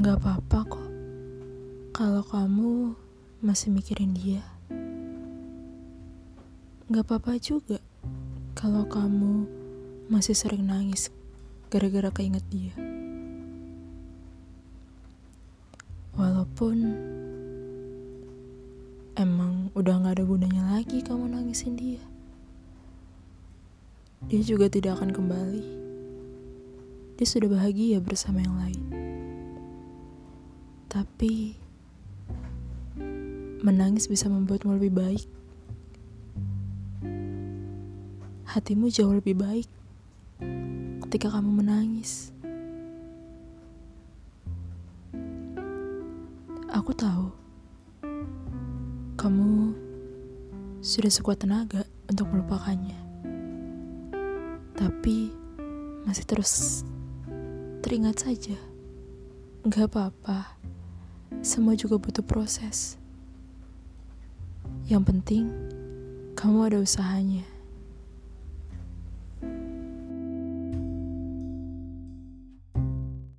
Nggak apa-apa kok. Kalau kamu masih mikirin dia. Nggak apa-apa juga kalau kamu masih sering nangis gara-gara keinget dia. Walaupun emang udah gak ada gunanya lagi kamu nangisin dia. Dia juga tidak akan kembali. Dia sudah bahagia bersama yang lain. Tapi menangis bisa membuatmu lebih baik. Hatimu jauh lebih baik ketika kamu menangis. Aku tahu kamu sudah sekuat tenaga untuk melupakannya, tapi masih terus teringat saja. Gak apa-apa, semua juga butuh proses. Yang penting, kamu ada usahanya.